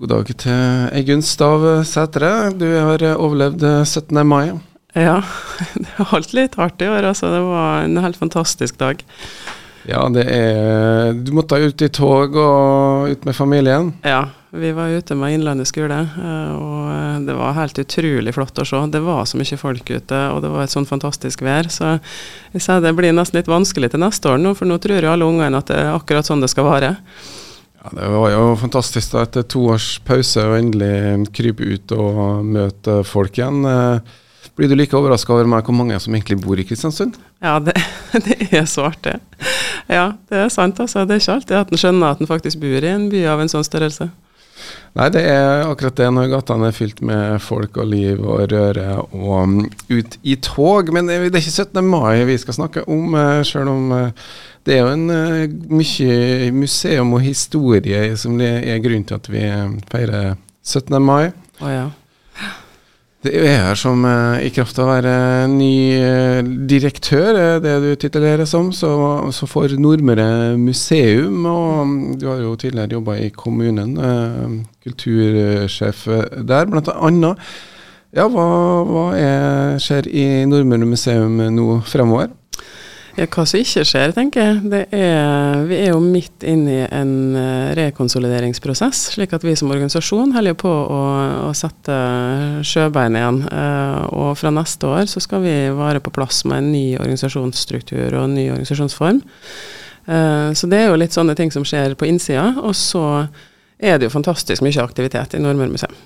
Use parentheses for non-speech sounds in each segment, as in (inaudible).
God dag til Eigunn Stav Sætre. Du har overlevd 17. mai. Ja, (laughs) det har holdt litt hardt i år. Altså. Det var en helt fantastisk dag. Ja, det er Du måtte ut i tog og ut med familien? Ja, vi var ute med Innlandet skole, eh, og det var helt utrolig flott å se. Det var så mye folk ute, og det var et sånn fantastisk vær. Så jeg sier det blir nesten litt vanskelig til neste år nå, for nå tror jo alle ungene at det er akkurat sånn det skal være. Ja, Det var jo fantastisk da, etter to års pause å endelig krype ut og møte folk igjen. Eh, blir du like overraska over meg hvor mange som egentlig bor i Kristiansund? Ja, det, (laughs) det er så artig. Ja, det er sant. altså. Det er ikke alltid at en skjønner at en faktisk bor i en by av en sånn størrelse. Nei, det er akkurat det når gatene er fylt med folk og liv og røre og um, ut i tog. Men det er ikke 17. mai vi skal snakke om, uh, sjøl om uh, det er jo en uh, mye museum og historie som det er grunnen til at vi feirer 17. mai. Oh, ja. Det er her som i kraft av å være ny direktør, det du titulerer som, så, så får Nordmøre museum. Og um, du har jo tidligere jobba i kommunen, kultursjef der, blant annet. Ja, hva, hva er, skjer i Nordmøre museum nå fremover? Ja, Hva som ikke skjer, tenker jeg. Det er, vi er jo midt inne i en uh, rekonsolideringsprosess. Slik at vi som organisasjon holder på å, å sette sjøbein igjen. Uh, og fra neste år så skal vi være på plass med en ny organisasjonsstruktur og en ny organisasjonsform. Uh, så det er jo litt sånne ting som skjer på innsida. Og så er det jo fantastisk mye aktivitet i Nordmøre museum.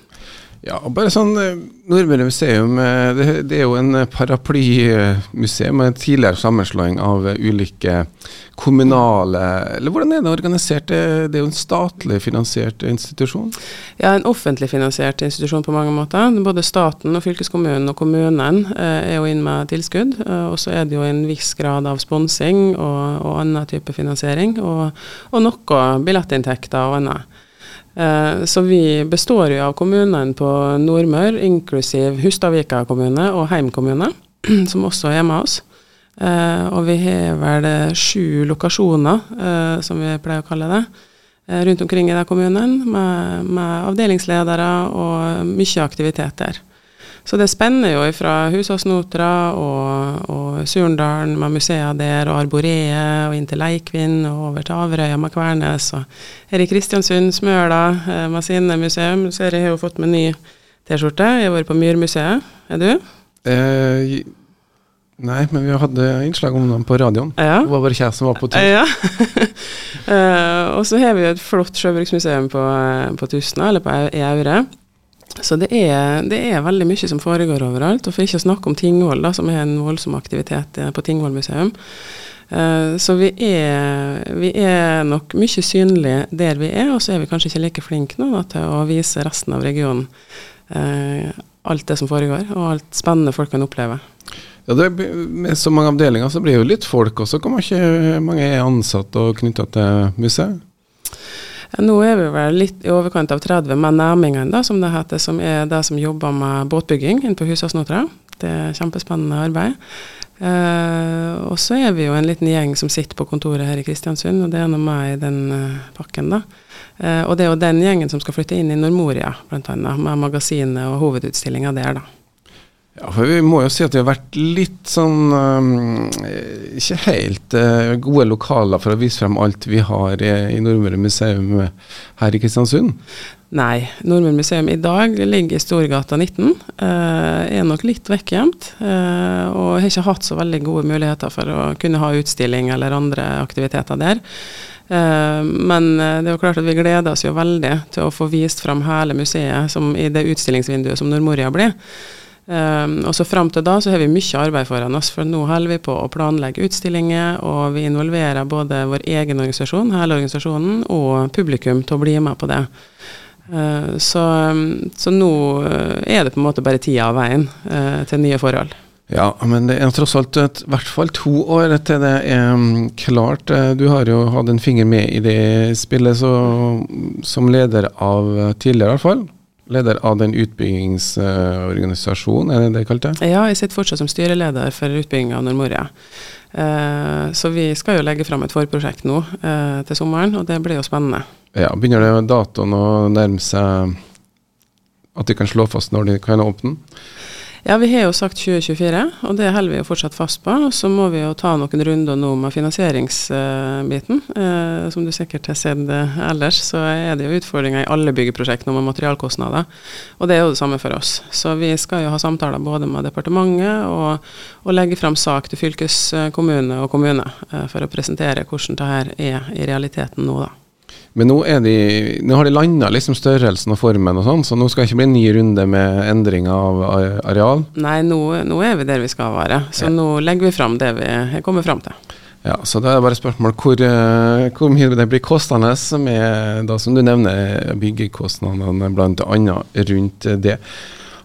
Ja, bare sånn eh, Nordmøre museum, eh, det, det, er jo en paraplymuseum med tidligere sammenslåing av ulike kommunale Eller hvordan er det organisert? Det er jo en statlig finansiert institusjon? Ja, en offentlig finansiert institusjon på mange måter. Både staten og fylkeskommunen og kommunen eh, er jo inn med tilskudd. Og så er det jo en viss grad av sponsing og, og annen type finansiering. Og, og noe billettinntekter og annet. Eh, så vi består jo av kommunene på Nordmør, inklusiv Hustadvika kommune og Heim kommune, (clears throat) som også er med oss. Eh, og vi har vel sju lokasjoner, eh, som vi pleier å kalle det, rundt omkring i den kommunen, med, med avdelingsledere og mye aktivitet der. Så det spenner jo fra Husåsnotra og, og Surndalen med museer der, og Arboreet og inn til Leikvinn og over til Averøya med Kvernes. Og her i Kristiansund, Smøla eh, med sine museum. Så jeg har jo fått meg ny T-skjorte. Jeg har vært på Myrmuseet. Er du? Eh, nei, men vi hadde innslag om dem på radioen. Ja. Det var bare jeg som var på tur. Ja. uh, (laughs) og så har vi et flott sjøbruksmuseum på, eh, på Tustna, eller på e Aure. Så det er, det er, veldig mye som foregår overalt. Og for ikke å snakke om Tingvoll, da, som er en voldsom aktivitet på Tingvoll museum. Uh, så vi er, vi er, nok mye synlige der vi er, og så er vi kanskje ikke like flinke nå da, til å vise resten av regionen uh, alt det som foregår, og alt spennende folk kan oppleve. Ja, det, Med så mange avdelinger så blir det jo litt folk også. Hvor mange er ansatt og knytta til museet? Nå er vi vel litt i overkant av 30 med nærmingen, da, som det heter, som er de som jobber med båtbygging inne på Husåsnotra. Det er kjempespennende arbeid. Eh, og så er vi jo en liten gjeng som sitter på kontoret her i Kristiansund, og det er nå meg i den eh, pakken, da. Eh, og det er jo den gjengen som skal flytte inn i Normoria, bl.a., med magasinet og hovedutstillinga der, da. Ja, for Vi må jo si at det har vært litt sånn um, Ikke helt uh, gode lokaler for å vise frem alt vi har i, i Nordmøre museum her i Kristiansund. Nei, Nordmøre museum i dag ligger i Storgata 19. Uh, er nok litt vekkgjemt. Uh, og har ikke hatt så veldig gode muligheter for å kunne ha utstilling eller andre aktiviteter der. Men det er jo klart at vi gleder oss jo veldig til å få vist frem hele museet som i det utstillingsvinduet som Nordmoria blir. Um, og så Fram til da så har vi mye arbeid foran oss, for nå holder vi på å planlegge utstillinger, og vi involverer både vår egen organisasjon, hele organisasjonen, og publikum til å bli med på det. Uh, så, så, nå er det på en måte bare tida av veien uh, til nye forhold. Ja, men det er tross alt i hvert fall to år til det er um, klart. Du har jo hatt en finger med i det spillet så, som leder av tidligere, i hvert fall. Leder av den utbyggingsorganisasjonen, er det det kalte? Ja, jeg sitter fortsatt som styreleder for utbygging av Nordmoria. Eh, så vi skal jo legge fram et forprosjekt nå eh, til sommeren, og det blir jo spennende. Ja, Begynner det datoen å nærme seg at de kan slå fast når de kan åpne? Ja, vi har jo sagt 2024, og det holder vi jo fortsatt fast på. Og så må vi jo ta noen runder nå med finansieringsbiten. Eh, som du sikkert har sett eh, ellers, så er det jo utfordringer i alle byggeprosjekter med materialkostnader. Og det er jo det samme for oss. Så vi skal jo ha samtaler både med departementet og, og legge fram sak til fylkeskommune og kommune eh, for å presentere hvordan det her er i realiteten nå, da. Men nå, de, nå har de landa liksom størrelsen og formen og sånn, så nå skal det ikke bli en ny runde med endring av areal? Nei, nå, nå er vi der vi skal være. Så ja. nå legger vi fram det vi har kommet fram til. Ja, så da er det bare spørsmål hvor, eh, hvor mye det blir kostende, med, da, som du nevner, byggekostnadene bl.a. rundt det.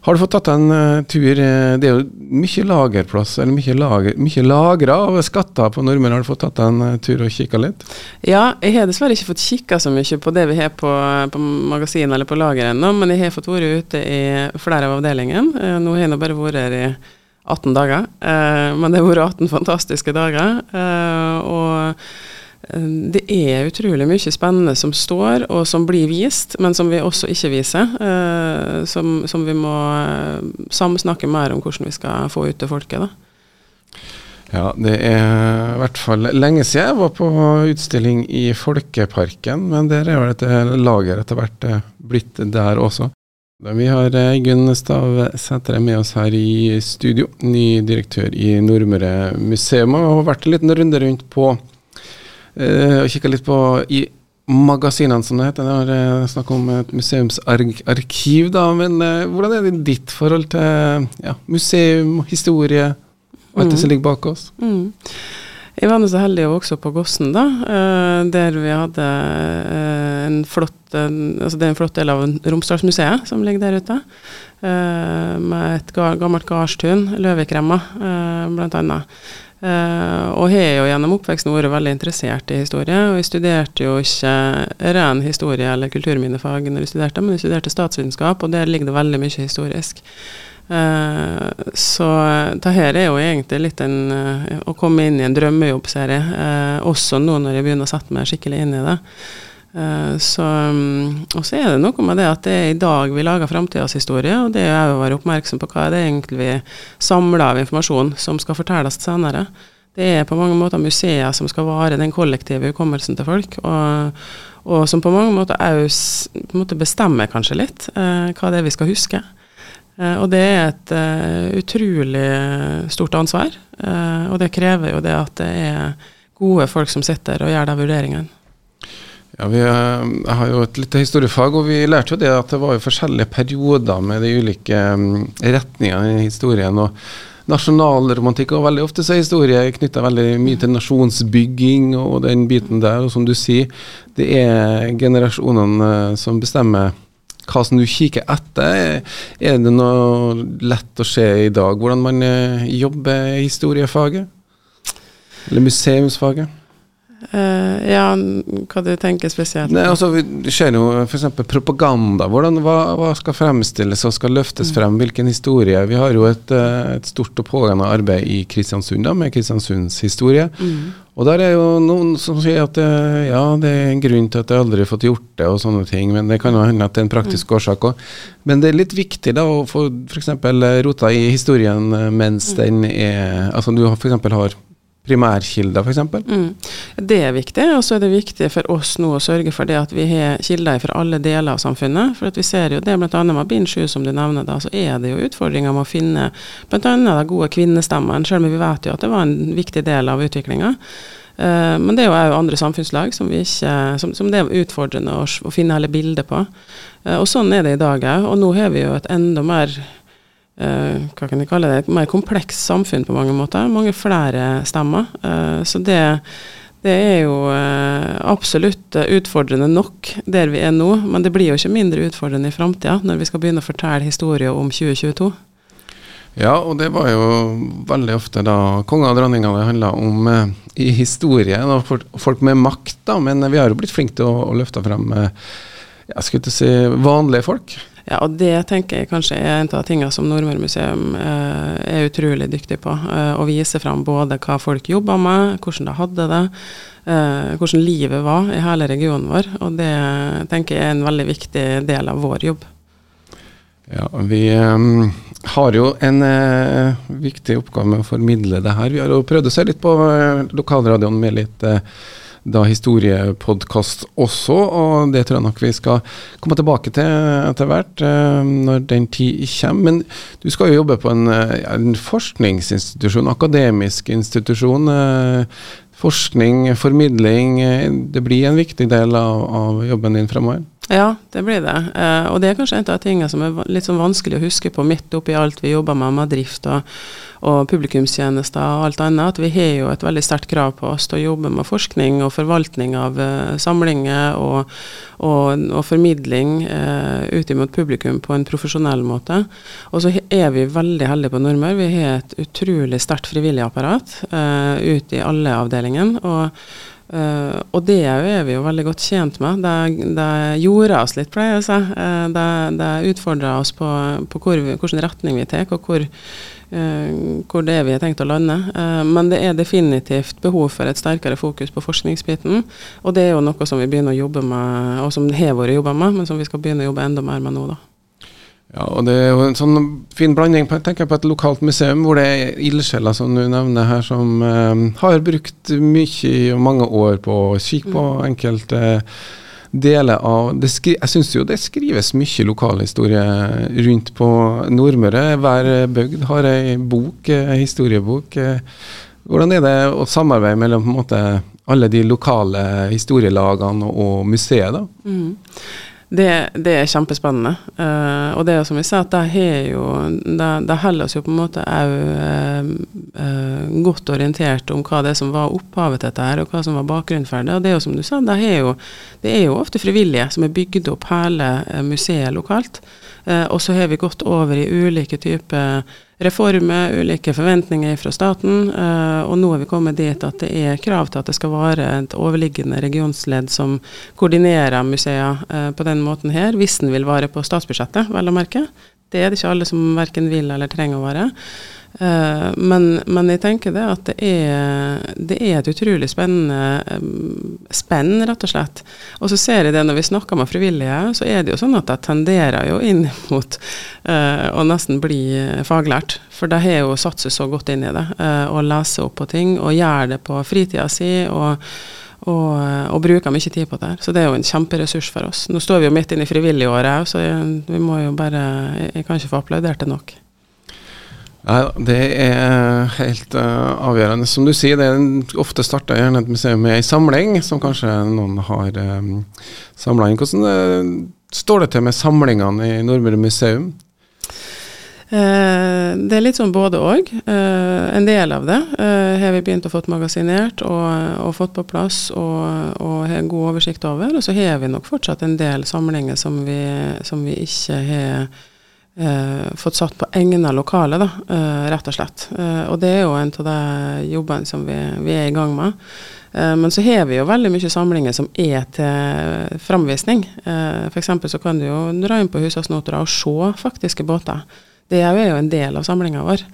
Har du fått tatt en uh, tur eh, Det er jo mye lagerplass, eller mye, lager, mye lagra av skatter på Nordmøre. Har du fått tatt en uh, tur og kikka litt? Ja, jeg har dessverre ikke fått kikka så mye på det vi har på, på magasinet eller på lager ennå, men jeg har fått vært ute i flere av avdelingene. Nå har jeg nå bare vært her i 18 dager, men det har vært 18 fantastiske dager. og Eh, det er utrolig mye spennende som står, og som blir vist, men som vi også ikke viser. Uh, som, som, vi må uh, samsnakke mer om hvordan vi skal få ut til folket. da. Ja, det er i hvert fall lenge siden jeg var på utstilling i Folkeparken, men der er vel dette lager etter hvert blitt der også. Vi har Gunn Stav Sætre med oss her i studio, ny direktør i Nordmøre museum, og har vært en liten runde rundt på Uh, og kikka litt på i magasinene, som det heter. Det er snakk om et museumsarkiv, da. Men uh, hvordan er det ditt forhold til ja, museum, historie og alt det som mm. ligger bak oss? Mm. Jeg var så heldig å vokse opp på Gossen, da, uh, der vi hadde en flott altså Det er en flott del av Romsdalsmuseet som ligger der ute. med et gammelt gardstun, Løvikremma, blant annet. Uh, og har jo gjennom oppveksten vært veldig interessert i historie. Og jeg studerte jo ikke ren historie eller kulturminnefag når jeg studerte, men jeg studerte statsvitenskap, og der ligger det veldig mye historisk. Uh, så det her er jo egentlig litt en å komme inn i en drømmejobbserie, også nå når jeg begynner å sette meg skikkelig inn i det. Uh, så, um, og så er det noe med det at det er i dag vi lager framtidas historie, og det er å være oppmerksom på hva det egentlig vi samler av informasjon som skal fortelles senere. Det er på mange måter museer som skal vare den kollektive hukommelsen til folk, og, og som på mange måter òg bestemmer kanskje litt eh, hva det er vi skal huske. Eh, og det er et utrolig stort ansvar, og det krever jo det at det er gode folk som sitter og gjør de vurderingene. Ja, vi, eh, jeg har jo et lite historiefag, og vi lærte jo det at det var jo forskjellige perioder med de ulike um, retningene i historien. og Nasjonalromantikk, og veldig ofte så er historie knytta veldig mye til nasjonsbygging og den biten der. Og som du sier, det er generasjonene uh, som bestemmer hva som du kikker etter. Er det noe lett å se i dag hvordan man uh, jobber i historiefaget? Eller museumsfaget? Uh, ja, hva du tenker spesielt? Nei, altså, Vi ser jo f.eks. propaganda. Hvordan, hva, hva, skal fremstilles og skal løftes mm. frem? Hvilken historie? Vi har jo et, eh, et stort og pågående arbeid i Kristiansund da, med Kristiansunds historie. Mm. Og der er jo noen som sier at eh, ja, det er en grunn til at jeg aldri har fått gjort det, og sånne ting. Men det kan jo hende at det er en praktisk mm. årsak òg. Men det er litt viktig da å få f.eks. rota i historien mens mm. den er Altså du f.eks. har primærkilder, f.eks.? Mm. Det er viktig, og så er det viktig for oss nå å sørge for det at vi har kilder fra alle deler av samfunnet. For vi ser jo det bl.a. med bind 7, som du nevner, da, så er det jo utfordringer med å finne bl.a. de gode kvinnestemmene, selv om vi vet jo at det var en viktig del av utviklinga. Eh, men det er jo òg andre samfunnslag som, ikke, som, som det er utfordrende å, å finne hele bildet på. Uh, og sånn er det i dag òg. Og nå har vi jo et enda mer hva kan de kalle det, et mer komplekst samfunn på mange måter. Mange flere stemmer. Uh, så det, det, er jo uh, absolutt utfordrende nok der vi er nå, men det blir jo ikke mindre utfordrende i framtida når vi skal begynne å fortelle historier om 2022. Ja, og det var jo veldig ofte da konger og dronninger det handla om i historie. Folk med makt, da, men vi har jo blitt flinke til å, å løfte frem jeg skulle ikke si vanlige folk. Ja, og det tenker jeg kanskje er en av tingene som Nordmøre museum eh, er utrolig dyktig på. Eh, å vise fram både hva folk jobba med, hvordan de hadde det, eh, hvordan livet var i hele regionen vår. Og det tenker jeg er en veldig viktig del av vår jobb. Ja, Vi um, har jo en uh, viktig oppgave med å formidle det her. Vi har jo prøvd å se litt på uh, lokalradioen med litt da historiepodkast også, og det tror jeg nok vi skal komme tilbake til etter hvert, når den tid kommer. Men du skal jo jobbe på en, en forskningsinstitusjon, akademisk institusjon. forskning, formidling, det blir en viktig del av, av jobben din fremover? Ja, det blir det. Eh, og det er kanskje en av tingene som er litt sånn vanskelig å huske på midt oppi alt vi jobber med med drift og, og publikumstjenester og alt annet, at vi har jo et veldig sterkt krav på oss til å jobbe med forskning og forvaltning av uh, samlinger og, og, og formidling uh, ut mot publikum på en profesjonell måte. Og så er vi veldig heldige på Nordmøre. Vi har et utrolig sterkt frivillig apparat uh, ut i alle avdelingene. og Uh, og det er vi jo veldig godt tjent med. Det, det gjorde oss litt, pleier jeg å si. Uh, det, det utfordra oss på, på hvor vi, hvilken retning vi tar, og hvor, uh, hvor, det er vi har tenkt å lande. men det er definitivt behov for et sterkere fokus på forskningsbiten. Og det er jo noe som vi begynner å jobbe med, og som har vært jobba med, men som vi skal begynne å jobbe enda mer med nå. da. Ja, og Det er jo en sånn fin blanding tenker jeg på et lokalt museum hvor det er ildsjeler som du nevner her, som eh, har brukt mye og mange år på å kikke på mm. enkelte deler av Jeg syns jo det skrives mye lokalhistorie rundt på Nordmøre. Hver bygd har ei bok, ei historiebok. Hvordan er det å samarbeide mellom på en måte alle de lokale historielagene og museet? da? Mm. Det, det, er kjempespennende. Uh, og det er som vi sa, at det, har jo, det, det holder oss jo på en måte òg uh, uh, godt orientert om hva det som var opphavet til dette, her, og hva som var bakgrunnen for det. Og det er jo som du sa, det er jo, det er jo ofte frivillige som har bygd opp hele museet lokalt. og så har vi gått over i ulike typer reformer, ulike forventninger fra staten, uh, og nå er vi kommet dit at det er krav til at det skal være et overliggende regionsledd som koordinerer museer uh, på den måten her, hvis den vil være på statsbudsjettet, vel å merke. Det er det ikke alle som verken vil eller trenger å være. Uh, men, men, jeg tenker det at det er, det er et utrolig spennende um, spenn, rett og slett. Og så ser jeg det når vi snakker med frivillige, så er det jo sånn at de tenderer jo inn (laughs) mot uh, å nesten bli faglært. For de har jo satset så godt inn i det, uh, og leser opp på ting, og gjør det på fritida si. og og, og, bruker mye tid på det. her. Så det er jo en kjemperessurs for oss. Nå står vi jo midt inne i frivilligåret òg, så jeg, vi må jo bare Jeg kan ikke få applaudert det nok. Nei, Det er helt uh, avgjørende. Som du sier, det er ofte starter gjerne et museum med ei samling, som kanskje noen har um, eh, samla inn. Hvordan uh, står det til med samlingene i Nordmøre museum? Uh, det er litt sånn både òg. Uh, en del av det uh, har vi begynt å få magasinert og, og, fått på plass og, og har god oversikt over. Og så har vi nok fortsatt en del samlinger som vi, som vi ikke har eh, fått satt på egna lokale, da, eh, rett og slett. Eh, og det er jo en av de jobbene som vi, vi er i gang med. Eh, men så har vi jo veldig mye samlinger som er til framvisning. Eh, F.eks. så kan du jo dra inn på Husasnotra og se faktiske båter. Det er jo en del av samlinga vår.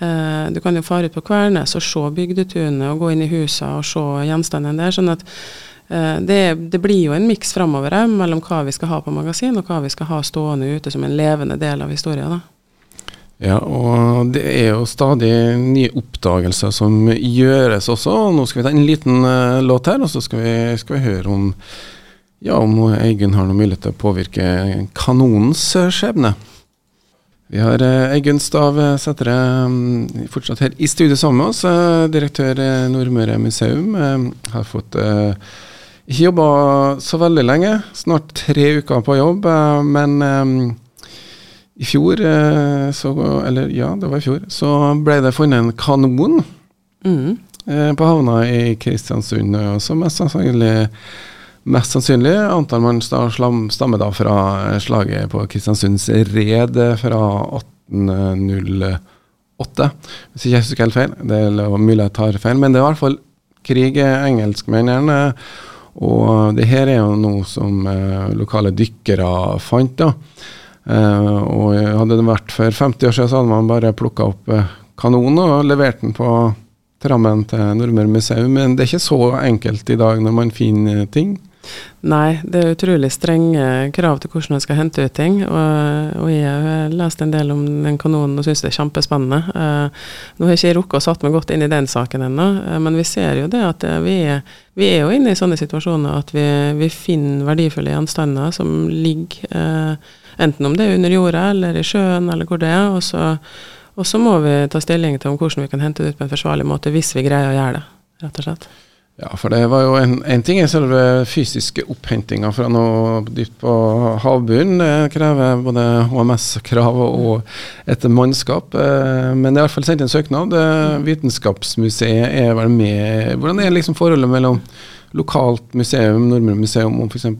Uh, du kan jo fare ut på Kvernes og se bygdetunet og gå inn i husa og se gjenstandene der. sånn at Eh, det, det, blir jo en miks framover mellom hva vi skal ha på magasin, og hva vi skal ha stående ute som en levende del av historien. Ja, og det er jo stadig nye oppdagelser som gjøres også. Nå skal vi ta en liten uh, låt her, og så skal vi, skal vi høre om ja, om Eigunn har noen mulighet til å påvirke kanonens skjebne. Vi har eh, Eigunn Stav Sætre um, fortsatt her i studio sammen med oss. direktør Nordmøre museum. har fått ikke jobba så veldig lenge, snart tre uker på jobb. Eh, men i fjor, eh, så, eller ja, det var i fjor, så ble det funnet en kanon mm. på havna i Kristiansund. Så mest sannsynlig, mest sannsynlig antar man stammer da fra slaget på Kristiansunds red fra 1808. Hvis ikke jeg husker helt feil. Det er mulig jeg tar feil, men det er i hvert fall krig engelskmennene og det her er jo noe som eh, lokale dykkere fant. da. Uh, og hadde det vært for 50 år siden, så hadde man bare plukka opp kanonen og levert den på trammen til Nordmøre museum. Men det er ikke så enkelt i dag når man finner ting. Nei, det er utrolig strenge krav til hvordan en skal hente ut ting. Og, og jeg har lest en del om den kanonen og syns det er kjempespennende. Uh, nå har jeg ikke rukket å satt meg godt inn i den saken ennå, uh, men vi ser jo det at uh, vi, er, vi, er, jo inne i sånne situasjoner at vi, vi finner verdifulle gjenstander som ligger enten om det er under jorda eller i sjøen eller hvor det er. og så og så må vi ta stilling til om hvordan vi kan hente det ut på en forsvarlig måte, hvis vi greier å gjøre det, rett og slett. Ja, for det var jo en, en ting er selve fysiske opphentinga fra noe dypt på havbunnen. Det krever både HMS-krav og et mannskap. Eh, men det er i hvert fall sendt en søknad. Eh, Vitenskapsmuseet er vel med. Hvordan er liksom forholdet mellom lokalt museum, Nordmøre museum og f.eks.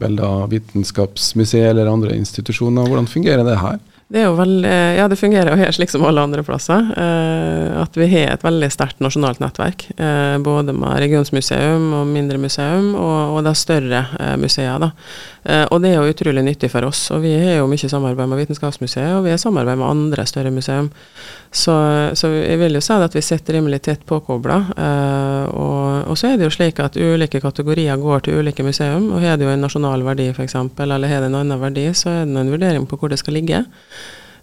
Vitenskapsmuseet eller andre institusjoner? Hvordan fungerer det her? Det er jo vel, ja, det fungerer jo helt slik som alle andre plasser. Eh, at vi har et veldig sterkt nasjonalt nettverk. Eh, både med regionsmuseum og mindre museum, og, og de større eh, museer. Eh, og det er jo utrolig nyttig for oss. Og vi har jo mye samarbeid med Vitenskapsmuseet, og vi har samarbeid med andre større museum. Så, så jeg vil jo si at vi sitter rimelig tett påkobla. Eh, og, og, så er det jo slik at ulike kategorier går til ulike museum. og Har det jo en nasjonal verdi f.eks., eller har det en annen verdi, så er det en vurdering på hvor det skal ligge.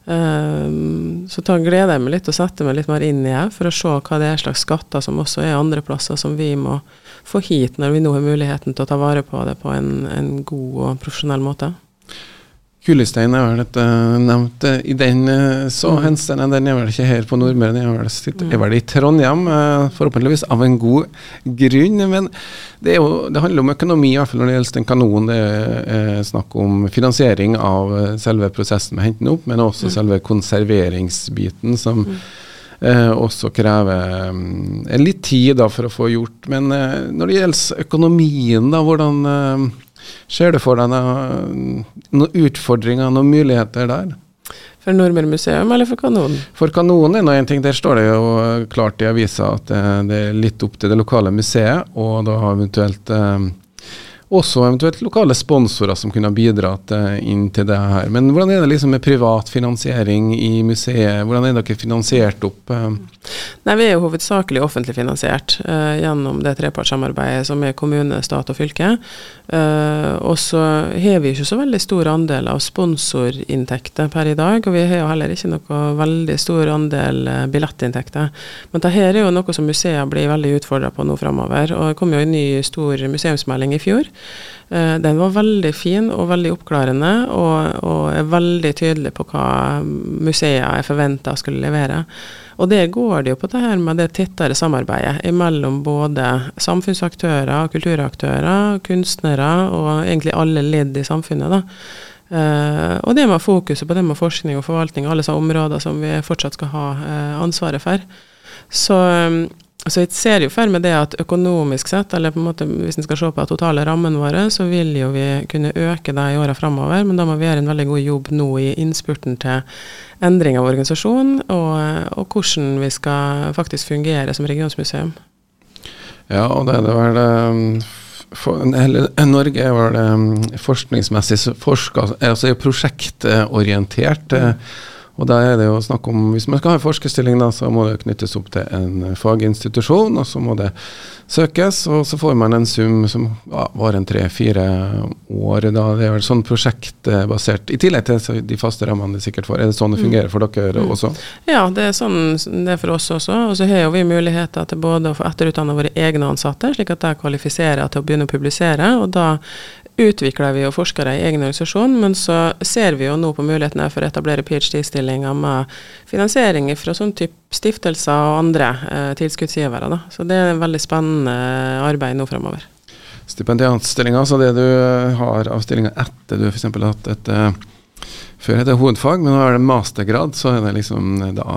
Um, så da gleder jeg meg litt og setter meg litt mer inn i det, for å se hva det er slags skatter som også er andre plasser som vi må få hit når vi nå har muligheten til å ta vare på det på en, en god og profesjonell måte. Kulestein er vel et, uh, nevnt uh, i den uh, så mm. henseende. Den er vel ikke her på Nordmøre, den er vel, sitt, mm. er vel i Trondheim. forhåpentligvis av en god grunn. Men det, jo, det, handler om økonomi, i hvert fall når det gjelder den kanonen. Det er snakk om finansiering av selve prosessen med hentene opp, men også mm. selve konserveringsbiten, som mm. også krever um, litt tid da, for å få gjort. Men når det gjelder økonomien, da, hvordan Ser du for deg noen, utfordringer, noen muligheter der? For Nordmøre museum eller for Kanonen? For Kanonen er nå en ting. Der står det jo klart i avisa at det, det, er litt opp til det lokale museet, og da eventuelt eh, også eventuelt lokale sponsorer som kunne ha bidratt uh, inn til det her. Men hvordan er det liksom med privat finansiering i museet? Hvordan er dere finansiert opp? Uh? Nei, Vi er jo hovedsakelig offentlig finansiert uh, gjennom det trepartssamarbeidet som er kommune, stat og fylke. og så har vi ikke så veldig stor andel av sponsorinntekter per i dag, og vi har jo heller ikke noe veldig stor andel billettinntekter. Men dette er jo noe som museet blir veldig utfordra på nå framover. Og det kom jo en ny stor museumsmelding i fjor. Eh, den var veldig fin og veldig oppklarende, og, og er veldig tydelig på hva museet er forventa skulle levere. Og der går det jo på det her med det tettere samarbeidet mellom både samfunnsaktører, kulturaktører, kunstnere og egentlig alle ledd i samfunnet. da. Uh, og det med fokuset på det med forskning og forvaltning, alle sånne områder som vi fortsatt skal ha uh, ansvaret for. Så så jeg ser jo for meg det at økonomisk sett, eller på en måte hvis en skal se på totale rammen våre, så vil jo vi kunne øke det i åra framover, men da må vi gjøre en veldig god jobb nå i innspurten til endring av organisasjon, og, og, hvordan vi skal faktisk fungere som regionsmuseum. Ja, og det er det vel um, for, eller, Norge er vel um, forskningsmessig forska, altså er prosjektorientert. Mm. Og da er det jo snakk om, Hvis man skal ha en forskerstilling, da, så må det knyttes opp til en faginstitusjon, og så må det søkes. Og så får man en sum som ja, varer en tre-fire år. da, Det er vel sånn prosjektbasert, i tillegg til de faste rammene det sikkert får. Er det sånn det mm. fungerer for dere mm. også? Ja, det er sånn det er for oss også. Og så har jo vi muligheter til både å få etterutdanna våre egne ansatte, slik at de kvalifiserer til å begynne å publisere. og da utvikler vi jo forskere i egen organisasjon, men så ser vi jo nå på mulighetene for å etablere ph.d.-stillinger med finansiering fra sånn type stiftelser og andre eh, tilskuddsgivere. Da. Så det er en veldig spennende arbeid nå fremover. Stipendiatstillinger, altså det du har av stillinger etter du f.eks. har hatt et uh, Før het det hovedfag, men nå er det mastergrad, så er det liksom eh, da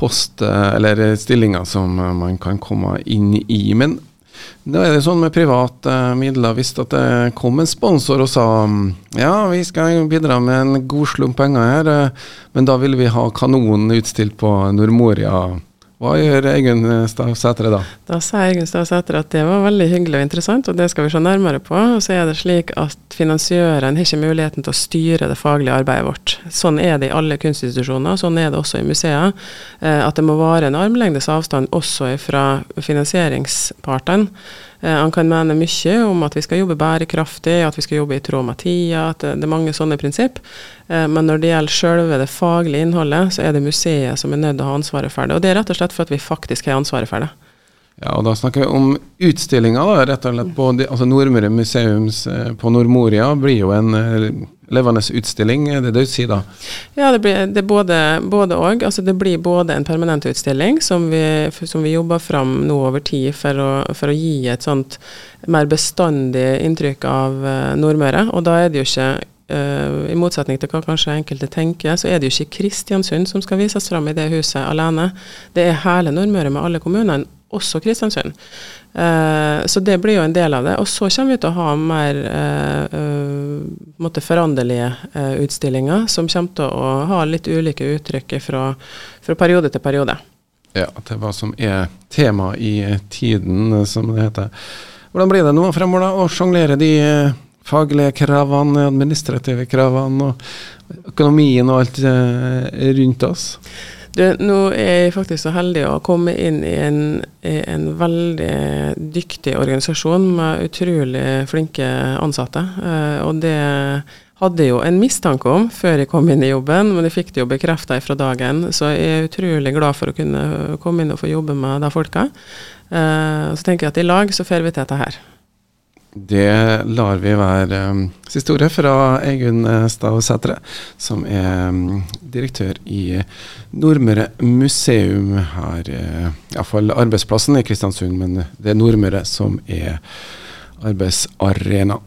post, eller stillinger som man kan komme inn i. Men da er det sånn med private midler. Hvis det kom en sponsor og sa ja, vi skal bidra med en god slump penger her, eh, men da vil vi ha kanonen utstilt på Nordmoria Hva gjør Eigunn Stavsætre da? Da sa Eigunn Stavsætre at det var veldig hyggelig og interessant, og det skal vi se nærmere på. Og så er det slik at finansiøren har ikke muligheten til å styre det faglige arbeidet vårt. Sånn er det i alle kunstinstitusjoner, sånn er det også i museer. Eh, at det må være en armlengdes avstand også fra finansieringspartene. Eh, han kan mene mye om at vi skal jobbe bærekraftig, at vi skal jobbe i tråd med tida, at det, er mange sånne prinsipp. Eh, men når det gjelder selve det faglige innholdet, så er det museet som er nødt til å ha ansvaret for det. Og det er rett og slett for at vi faktisk har ansvaret for det. Ja, og Da snakker vi om utstillinga. rett og slett på altså Nordmøre museums eh, på Nordmoria blir jo en levende utstilling, det det du sier da? Ja, det blir det både, både og. Altså det blir både en permanent utstilling som vi, som vi jobber fram nå over tid for å, for å, gi et sånt mer bestandig inntrykk av uh, Nordmøre. Og da er det jo ikke I motsetning til hva kanskje enkelte tenker, så er det jo ikke Kristiansund som skal vises fram i det huset alene. Det er hele Nordmøre med alle kommunene, også Kristiansund. Uh, så det blir jo en del av det. Og så kommer vi til å ha mer uh, uh, foranderlige utstillinger, som kommer til å ha litt ulike uttrykk fra, fra periode til periode. Ja, til hva som er tema i tiden, som det heter. Hvordan blir det nå fremover da, å sjonglere de faglige kravene, administrative kravene og økonomien og alt rundt oss? Du, nå er jeg faktisk så heldig å komme inn i en, en veldig dyktig organisasjon med utrolig flinke ansatte. Uh, og det hadde jeg jo en mistanke om før jeg kom inn i jobben, men jeg fikk det jo bekrefta fra dagen. Så jeg er utrolig glad for å kunne komme inn og få jobbe med de folka. Uh, så tenker jeg at i lag så får vi til dette her. Det lar vi være um, siste ordet fra Egun eh, Stavsætre, som er um, direktør i Nordmøre museum her. Uh, Iallfall arbeidsplassen i Kristiansund, men det er Nordmøre som er arbeidsarena.